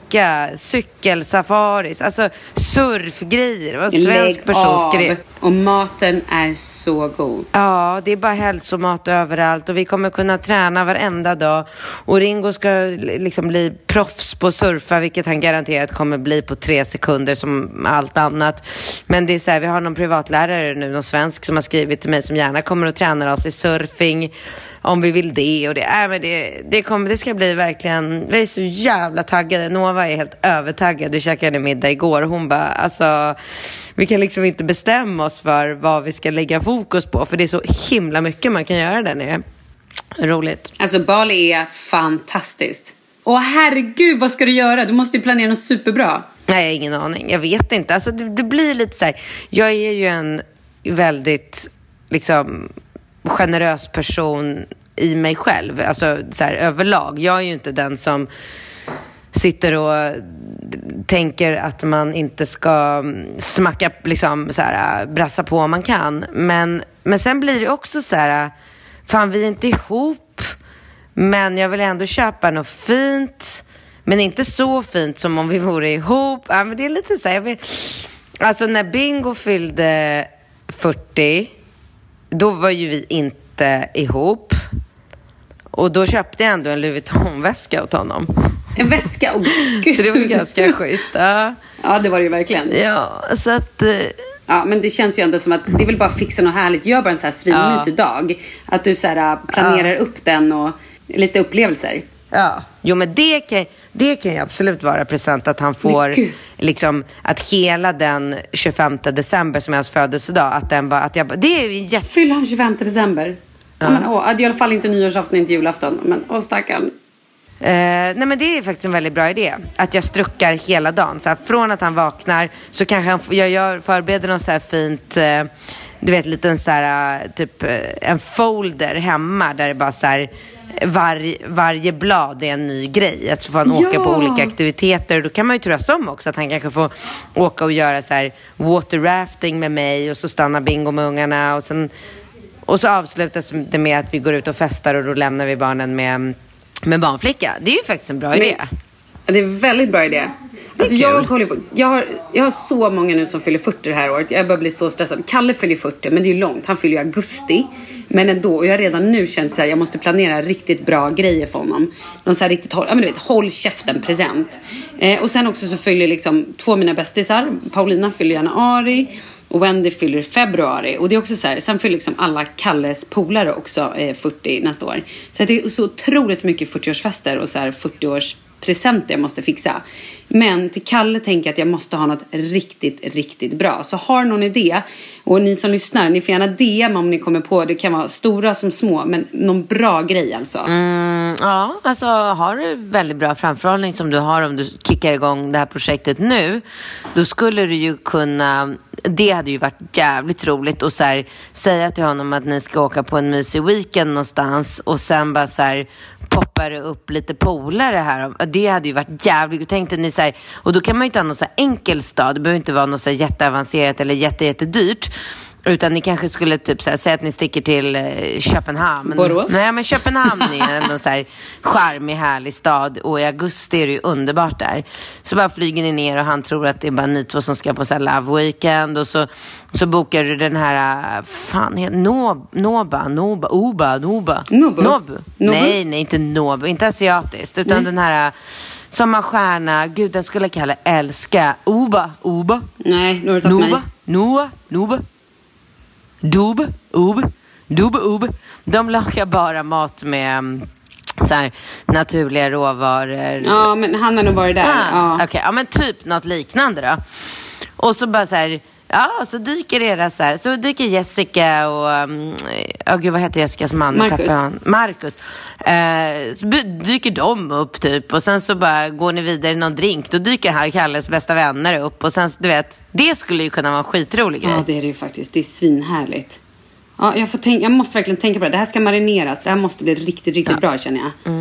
hajka, cykelsafaris, alltså surfgrejer. Det var en svensk person skrev. Och maten är så god. Ja, det är bara hälsomat överallt och vi kommer kunna träna varenda dag. Och Ringo ska liksom bli proffs på att surfa, vilket han garanterat kommer bli på tre sekunder som allt annat. Men det är så här, vi har någon privatlärare nu, någon svensk som har skrivit till mig som gärna kommer att träna oss i surfing om vi vill det och det. Äh, men det, det, kommer, det ska bli verkligen, vi är så jävla taggade. Nova är helt övertaggad. Vi käkade middag igår och hon bara, alltså vi kan liksom inte bestämma oss för vad vi ska lägga fokus på för det är så himla mycket man kan göra där nere. Roligt. Alltså Bali är fantastiskt. Åh herregud, vad ska du göra? Du måste ju planera något superbra. Nej, jag har ingen aning. Jag vet inte. Alltså, det, det blir lite så här. Jag är ju en väldigt liksom, generös person i mig själv. Alltså så här, överlag. Jag är ju inte den som sitter och tänker att man inte ska mm, smacka, liksom så här, brassa på om man kan. Men, men sen blir det också så här, fan vi är inte ihop, men jag vill ändå köpa något fint. Men inte så fint som om vi vore ihop. Ja, men det är lite så här, jag vet, alltså när Bingo fyllde 40, då var ju vi inte ihop. Och då köpte jag ändå en Louis Vuitton-väska åt honom. En väska, gud. Så det var ganska schysst. Ja, Ja, det var det ju verkligen. ja så att... eh, Ja, men det känns ju ändå som att det är väl bara fixa något härligt. Gör bara en så här svinmysig dag. Att du så här, planerar upp den och lite upplevelser. Ja. Jo, men det kan, det kan ju absolut vara present att han får, liksom, att hela den 25 december som är hans födelsedag, att den bara, att jag bara, det är jätte... Fyller han 25 december? Ja. men, åh, i alla fall inte nyårsafton, inte julafton. Men åh stackarn. Eh, nej men det är faktiskt en väldigt bra idé. Att jag struckar hela dagen. Så här, från att han vaknar så kanske han, jag gör, förbereder något så här fint eh, du vet, liten så här, typ eh, en folder hemma där det bara så här, var, varje blad är en ny grej. Att så får han åka Ja. på olika aktiviteter. Då kan man ju turas om också. Att han kanske får åka och göra så här water rafting med mig och så stannar bingo med ungarna. Och, sen, och så avslutas det med att vi går ut och festar och då lämnar vi barnen med, med barnflicka. Det är ju faktiskt en bra idé. Ja, Det är en väldigt bra idé. Alltså kul. jag, håller på, jag, har, jag har så många nu som fyller 40 det här året. Jag börjar bli så stressad. Kalle fyller 40 men det är ju långt. Han fyller i augusti. Men ändå. Och jag har redan nu känt att jag måste planera riktigt bra grejer för honom. Någon så här riktigt håll, ja, men du vet, håll käften present. Eh, och sen också så fyller liksom två av mina bästisar. Paulina fyller januari. Och Wendy fyller februari. Och det är också så här, sen fyller liksom alla Kalles polare också eh, 40 nästa år. Så det är så otroligt mycket 40-årsfester och så här 40-års presenter jag måste fixa. Men till Kalle tänker jag att jag måste ha något riktigt, riktigt bra. Så har någon idé, och ni som lyssnar, ni får gärna DM om ni kommer på, det kan vara stora som små, men någon bra grej alltså. Mm, ja, alltså har du väldigt bra framförhållning som du har om du kickar igång det här projektet nu, då skulle du ju kunna, det hade ju varit jävligt roligt att så här, säga till honom att ni ska åka på en mysig weekend någonstans och sen bara så här, poppar det upp lite polare här. Det hade ju varit jävligt, tänkte ni så här, och då kan man ju inte ha någon så här enkel stad, det behöver inte vara något så här jätteavancerat eller jätte, jättedyrt. Utan ni kanske skulle typ så här, säga att ni sticker till eh, Köpenhamn. Borås? Nej, men Köpenhamn är en så här charmig, härlig stad. Och i augusti är det ju underbart där. Så bara flyger ni ner och han tror att det är bara ni två som ska på så här love weekend. Och så, så bokar du den här, eh, fan heter Nob, Noba, Noba, Oba, Noba. Nobu? Nobu. Nej, nej, inte Nobu. Inte asiatiskt. Utan den här eh, som har stjärna, gud den skulle jag kalla älska. Oba, Oba. Nej, nu har du tagit mig. Noba, Noa, Noba. Dub, Ub, Dub, Ub. De lagar bara mat med mm, så här, naturliga råvaror. Ja, men han har nog varit där. Ah, Ja. Okej, ja men typ något liknande då. Och så bara så här, ja så dyker era så här, så dyker Jessica och, um, ja gud vad heter Jessicas man? Marcus. Marcus. Eh, så dyker de upp typ och sen så bara går ni vidare i någon drink. Då dyker här Kalles bästa vänner upp och sen du vet, det skulle ju kunna vara en skitrolig grej. ja, det är det ju faktiskt. Det är svinhärligt. Ja, jag, får tänka, jag måste verkligen tänka på det. Det här ska marineras. Det här måste bli riktigt, riktigt bra känner jag.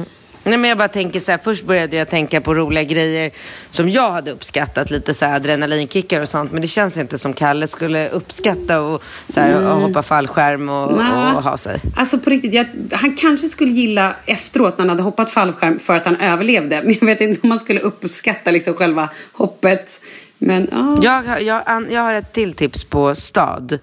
Nej, men jag bara tänker så här, först började jag tänka på roliga grejer som jag hade uppskattat, lite så här adrenalinkickar och sånt. Men det känns inte som Kalle skulle uppskatta och, så här, och hoppa fallskärm och, och ha sig. Alltså på riktigt, jag, han kanske skulle gilla efteråt när han hade hoppat fallskärm för att han överlevde. Men jag vet inte om man skulle uppskatta liksom själva hoppet. Men ja. Jag, har- jag, jag har ett till tips på stad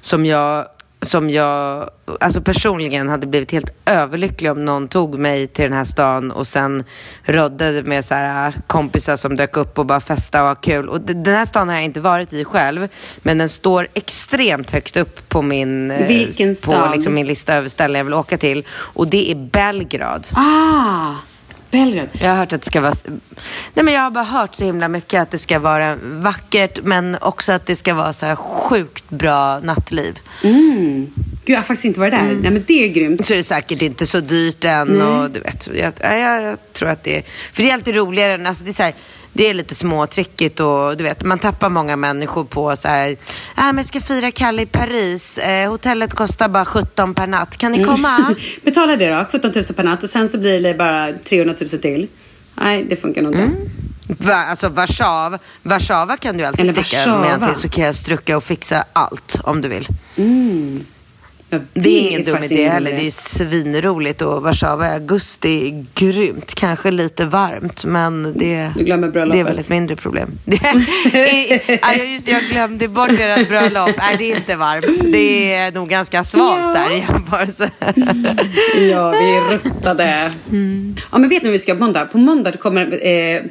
som jag, som jag alltså personligen hade blivit helt överlycklig om någon tog mig till den här stan och sen roddade med så här kompisar som dök upp och bara festa och ha kul. Och den här stan har jag inte varit i själv, men den står extremt högt upp på min, eh, Vilken på stad? liksom min lista över ställen jag vill åka till. Och det är Belgrad. Ah! Belgrad. Jag har hört att det ska vara... Nej, men jag har bara hört så himla mycket att det ska vara vackert men också att det ska vara så här sjukt bra nattliv. Mm. Gud, jag har faktiskt inte varit där. Nej, men det är grymt. Så är det säkert inte så dyrt än och du vet. Jag, ja, jag, jag tror att det är... För det är alltid roligare än... Alltså det är så här, det är lite småtrickigt och du vet, man tappar många människor på så här, äh, men jag ska fira Kalle i Paris, eh, hotellet kostar bara 17 per natt, kan ni komma? Betala det då, 17 000 per natt och sen så blir det bara 300 000 till. Nej, det funkar nog inte. Va, alltså Warszawa, Warszawa kan du alltid Eller sticka med till så kan jag strucka och fixa allt om du vill. Ja, Det är ingen dum idé heller. Det är svinroligt och Warszawa i augusti är grymt. Kanske lite varmt men det, Du glömmer bröllopet. det är väl ett mindre problem. Ja, just det, jag glömde bort ert bröllop. Nej, det är inte varmt. Det är nog ganska svalt Ja. där i jämförelse. Ja, vi är ruttade. Ja, men vet ni vad vi ska på måndag? På måndag kommer eh,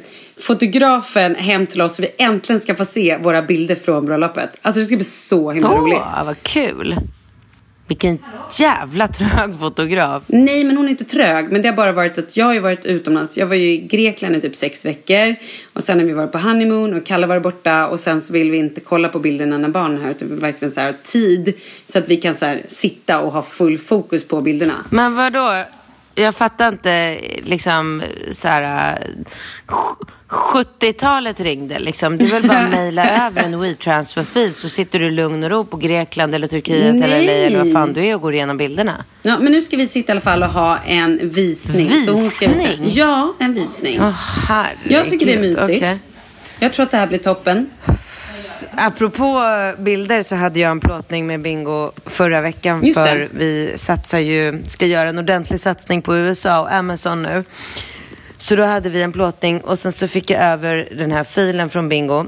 fotografen hem till oss så vi äntligen ska få se våra bilder från bröllopet. Alltså det ska bli så himla roligt. Åh, vad kul. Vilken jävla trög fotograf. Nej, men hon är inte trög. Men det har bara varit att jag har ju varit utomlands. Jag var ju i Grekland i typ sex veckor. Och sen har vi varit på honeymoon och Kalle var borta. Och sen så vill vi inte kolla på bilderna när barnen är här. Utan vi vill verkligen så här tid. Så att vi kan så här sitta och ha full fokus på bilderna. Men vad då? Jag fattar inte liksom så här, sk- 70-talet ringde liksom. Det är väl bara att mejla över en WeTransfer-fil så sitter du i lugn och ro på Grekland eller Turkiet eller Nej. LA eller vad fan du är och går igenom bilderna. Ja, men nu ska vi sitta i alla fall och ha en visning. Visning? Ja, en visning. Åh, herregud. Jag tycker det är mysigt. Okej. Jag tror att det här blir toppen. Apropå bilder så hade jag en plåtning med Bingo förra veckan. Just det. för vi satsar ju, ska göra en ordentlig satsning på USA och Amazon nu. Så då hade vi en plåtning och sen så fick jag över den här filen från Bingo.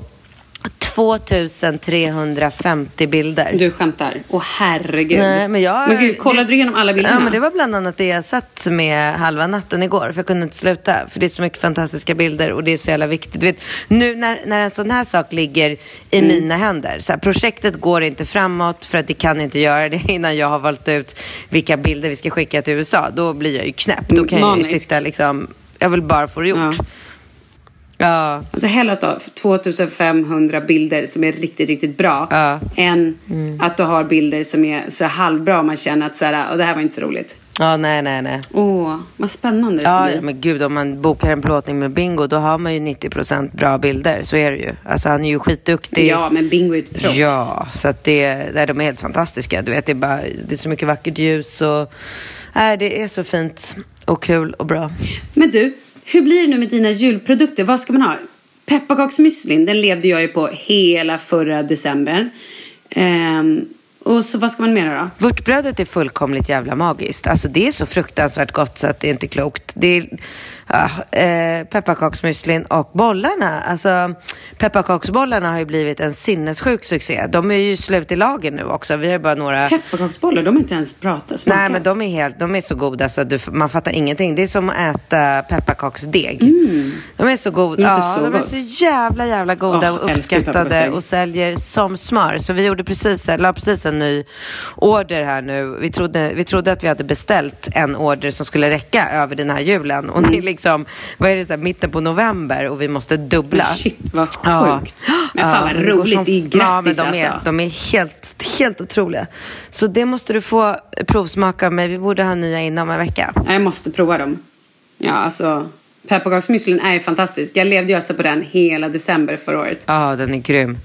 2350 bilder. Du skämtar. Åh herregud. Nej, men jag... gud, kollade du igenom alla bilderna? Ja, men det var bland annat det jag satt med halva natten igår. För jag kunde inte sluta. För det är så mycket fantastiska bilder och det är så jävla viktigt. Du vet, nu när, när en sån här sak ligger i Mm. mina händer. Så här, projektet går inte framåt för att det kan inte göra det innan jag har valt ut vilka bilder vi ska skicka till USA. Då blir jag ju knäpp. Då kan jag Manisk. ju sitta liksom... Jag vill bara få det gjort. Ja. Ja. Alltså hellre att du har 2500 bilder som är riktigt, riktigt bra. Ja. Än Mm. att du har bilder som är så halvbra och man känner att så här, "Åh, det här var inte så roligt. Ja, nej, nej, nej. Åh, vad spännande det Ja, ja, men gud, om man bokar en plåtning med Bingo, då har man ju 90% bra bilder. Så är det ju. Alltså, han är ju skitduktig. Ja, men Bingo är ett proffs. Ja, så att det, nej, de är helt fantastiska. Du vet, det är, bara, det är så mycket vackert ljus och nej, det är så fint och kul och bra. Men du, hur blir det nu med dina julprodukter? Vad ska man ha? Pepparkaksmüslin, den levde jag ju på hela förra december. Ehm, och så vad ska man mer då? Vörtbrödet är fullkomligt jävla magiskt. Alltså det är så fruktansvärt gott så att det är inte klokt. Det är ja, eh, pepparkaksmüslin och bollarna. Alltså pepparkaksbollarna har ju blivit en sinnessjuk succé. De är ju slut i lager nu också. Vi har ju bara några... Pepparkaksbollar, de har inte ens pratat, smakat. Nej, men de är, helt, de är så goda så du, man fattar ingenting. Det är som att äta pepparkaksdeg. De är så goda. Ja, så de är så jävla, jävla goda Åh, och uppskattade och säljer som smör. Så vi gjorde precis, la precis en ny order här nu. Vi trodde, vi trodde att vi hade beställt en order som skulle räcka över den här julen. Och det är liksom, vad är det, så här, mitten på november och vi måste dubbla. Men shit, vad sjukt. Ja. Men fan vad Ja, roligt. Det är grattis ja, men de är, alltså. de är helt, helt otroliga. Så det måste du få provsmaka med. Vi borde ha nya inom en vecka. Ja, Jag måste prova dem. Ja, alltså. Pepparkaksmüslin är ju fantastisk. Jag levde ju alltså på den hela december förra året. Ja, den är grym.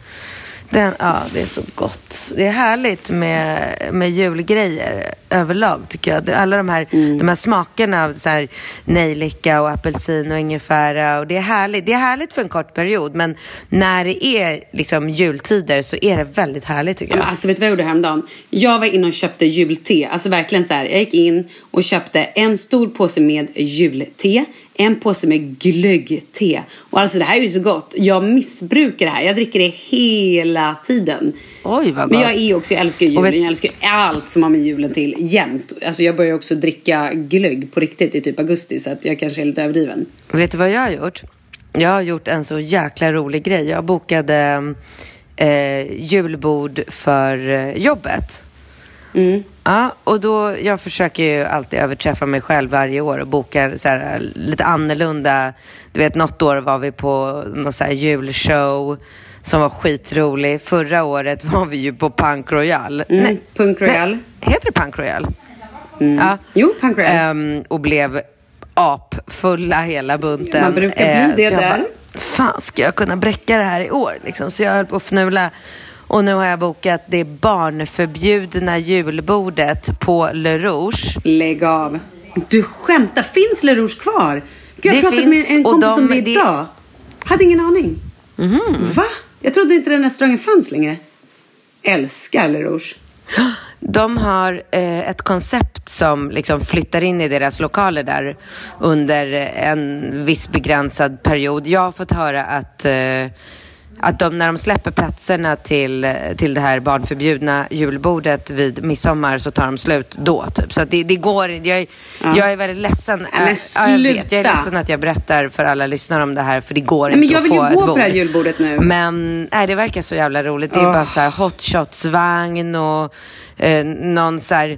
Den, ja, det är så gott. Det är härligt med, med julgrejer överlag tycker jag. Alla de här, Mm. de här smakerna av så här nejlika och apelsin och ingefära. Och det, är härligt. det är härligt för en kort period, men när det är liksom jultider så är det väldigt härligt tycker Ja, jag. men alltså vet du vad jag gjorde häromdagen? Jag var inne och köpte julte. Alltså verkligen så här. Jag gick in och köpte en stor påse med julte. En påse med glöggte. Och alltså det här är ju så gott. Jag missbrukar det här. Jag dricker det hela tiden. Oj, vad Men gott. jag är också, jag älskar julen. vet- Jag älskar allt som har med julen till jämt. Alltså jag börjar också dricka glögg på riktigt i typ augusti. Så att jag kanske är lite överdriven. Vet du vad jag har gjort? Jag har gjort en så jäkla rolig grej. Jag bokade eh, julbord för eh, jobbet. Ja, och då, jag försöker ju alltid överträffa mig själv varje år och boka så här, lite annorlunda. Du vet, något år var vi på någon så här julshow som var skitrolig. Förra året var vi ju på Punk Royal. Mm, Punk Royal. Nej, heter det Punk Royal? Ja. Jo, Punk Royal. Ehm, och blev apfulla hela bunten. Man brukar bli Eh, det där. Bara, Fan, ska jag kunna bräcka det här i år? Liksom. Så jag höll på att fnula. Och nu har jag bokat det barnförbjudna julbordet på Le Rouge. Lägg av. Du skämtar. Finns Le Rouge kvar? Gud, jag Det pratade med en kompis de- om det det- idag. Hade ingen aning. Va? Jag trodde inte den restaurangen fanns längre. Älskar Le Rouge. De har eh, ett koncept som liksom flyttar in i deras lokaler där under en viss begränsad period. Jag har fått höra att, eh, att de, när de släpper platserna till, till det här barnförbjudna julbordet vid midsommar så tar de slut då. Typ. Så det, det går jag, är- jag är väldigt ledsen. Nej, men ja, jag, vet, jag är sluta. ledsen att jag berättar för alla lyssnare om det här för det går Nej, men inte jag att vill ju få gå ett på bord. det här julbordet nu. Men nej, det verkar så jävla roligt. Det är Åh. bara så här hot shots-vagn och eh, någon så här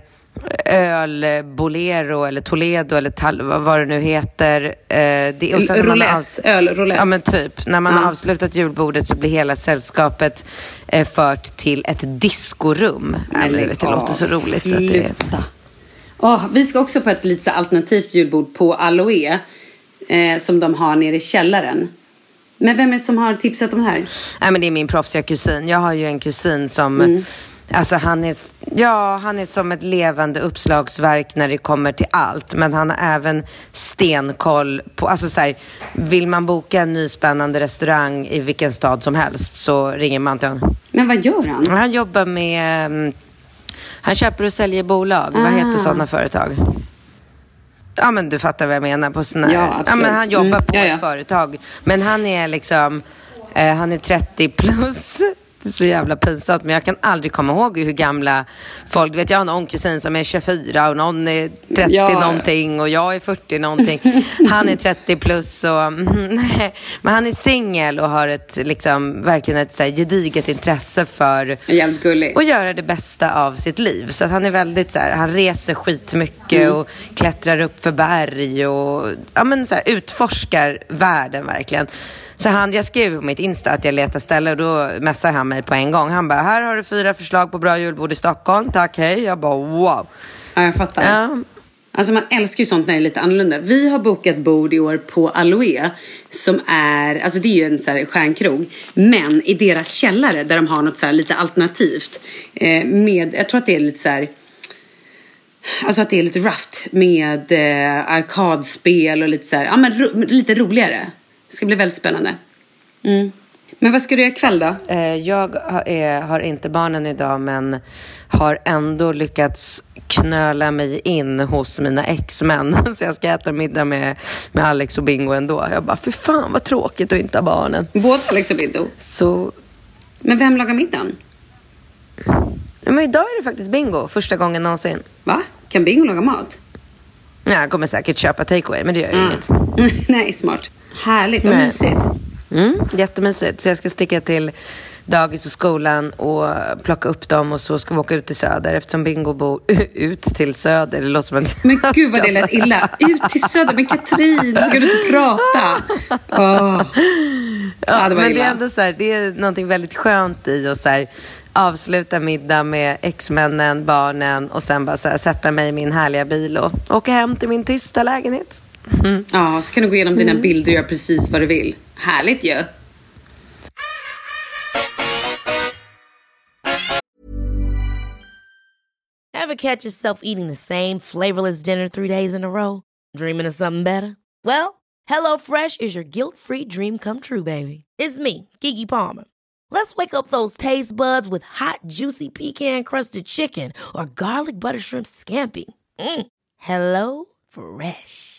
ölbolero eller Toledo eller tal- vad det nu heter. Eh, det, och sen när man har Roulette. Ja men typ. När man Ja. har avslutat julbordet så blir hela sällskapet eh, fört till ett diskorum. Vet, det låter så roligt. Så att det, Sluta. Åh, vi ska också på ett lite alternativt julbord på Aloe. Eh, som de har nere i källaren. Men vem är det som har tipsat om det här? Nej, men det är min proffsiga kusin. Jag har ju en kusin som... Mm. Alltså han är, ja, han är som ett levande uppslagsverk när det kommer till allt. Men han har även stenkoll på... Alltså så här, vill man boka en ny spännande restaurang i vilken stad som helst så ringer man till honom. Men vad gör han? Han jobbar med... mm, Han köper och säljer bolag. Vad heter Ah. sådana företag? Ja, men du fattar vad jag menar. På såna Ja, ja, men han jobbar Mm, på ja, ja. ett företag. Men han är liksom... Eh, han är 30 plus. Det är så jävla pinsamt, men jag kan aldrig komma ihåg hur gamla folk... Du vet, jag har någon kusin som är 24 och någon är 30 Ja. någonting och jag är 40 någonting. Han är 30 plus och... mm. Men han är singel och har ett, liksom, verkligen ett så här, gediget intresse för Jävligt gullig. och göra det bästa av sitt liv. Så han är väldigt så här, han reser skitmycket Mm. och klättrar upp för berg och ja, men så här, utforskar världen verkligen. Så han, jag skrev på mitt Insta att jag letar ställe och då messar han mig på en gång. Han bara, här har du fyra förslag på bra julbord i Stockholm. Tack, hej. Jag bara, wow. Ja, jag fattar. Ja. Alltså man älskar ju sånt när det är lite annorlunda. Vi har bokat bord i år på Aloe. Som är, alltså det är ju en så här stjärnkrog. Men i deras källare där de har något så lite alternativt. Eh, med, jag tror att det är lite så här. Alltså att det är lite rough med eh, arkadspel och lite så här, ja men ro, lite roligare. Det ska bli väldigt spännande. Mm. Men vad ska du göra ikväll då? Eh, Jag har, inte barnen idag men har ändå lyckats knöla mig in hos mina ex-män. Så jag ska äta middag med, med Alex och Bingo ändå. Jag bara, för fan vad tråkigt att inte ha barnen. Både Alex och Bingo. Så, Men vem lagar middagen? men idag är det faktiskt Bingo, första gången någonsin. Va? Kan Bingo laga mat? Ja, jag kommer säkert köpa takeaway, men det gör ju Mm. inget. Nej, smart. Härligt, vad mysigt. Mm, jättemysigt. Så jag ska sticka till dagis och skolan och plocka upp dem och så ska vi åka ut till Söder eftersom Bingo bor ut till Söder. Det låter som en... Men gud vad det lät illa. Ut till Söder. Men Katrin, ska du inte prata. Åh. Ja, det var men det illa. är ändå så här, det är någonting väldigt skönt i att så här, avsluta middag med exmännen, barnen och sen bara här, sätta mig i min härliga bil och åka hem till min tysta lägenhet. Ja, så kan du gå igenom dina bilder och göra precis vad du vill. Härligt ju. Ever catch yourself eating the same flavorless dinner three days in a row? Dreaming of something better? Well, hello fresh is your guilt-free dream come true, baby. It's me, Kiki Palmer. Let's wake up those taste buds with hot, juicy pecan-crusted chicken or garlic butter shrimp scampi. Mm. Hello Fresh.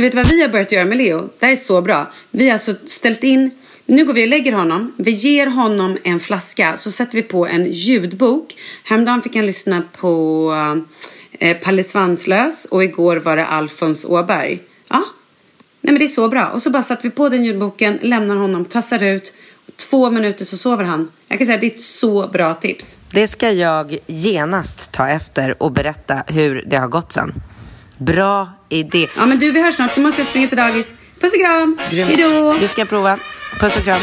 Alltså vet du vad vi har börjat göra med Leo? Det här är så bra. Vi har alltså ställt in, nu går vi och lägger honom. Vi ger honom en flaska. Så sätter vi på en ljudbok. Häromdagen fick han lyssna på eh, Palle Svanslös. Och igår var det Alfons Åberg. Ja, nej men det är så bra. Och så bara satte vi på den ljudboken, lämnar honom, tassar ut. Och två minuter så sover han. Jag kan säga att det är ett så bra tips. Det ska jag genast ta efter och berätta hur det har gått sen. Bra idé. Ja men du, vi hörs snart. Nu måste jag springa till dagis. Puss och kram. Grymt. Hejdå. Det ska jag prova. Puss och kram.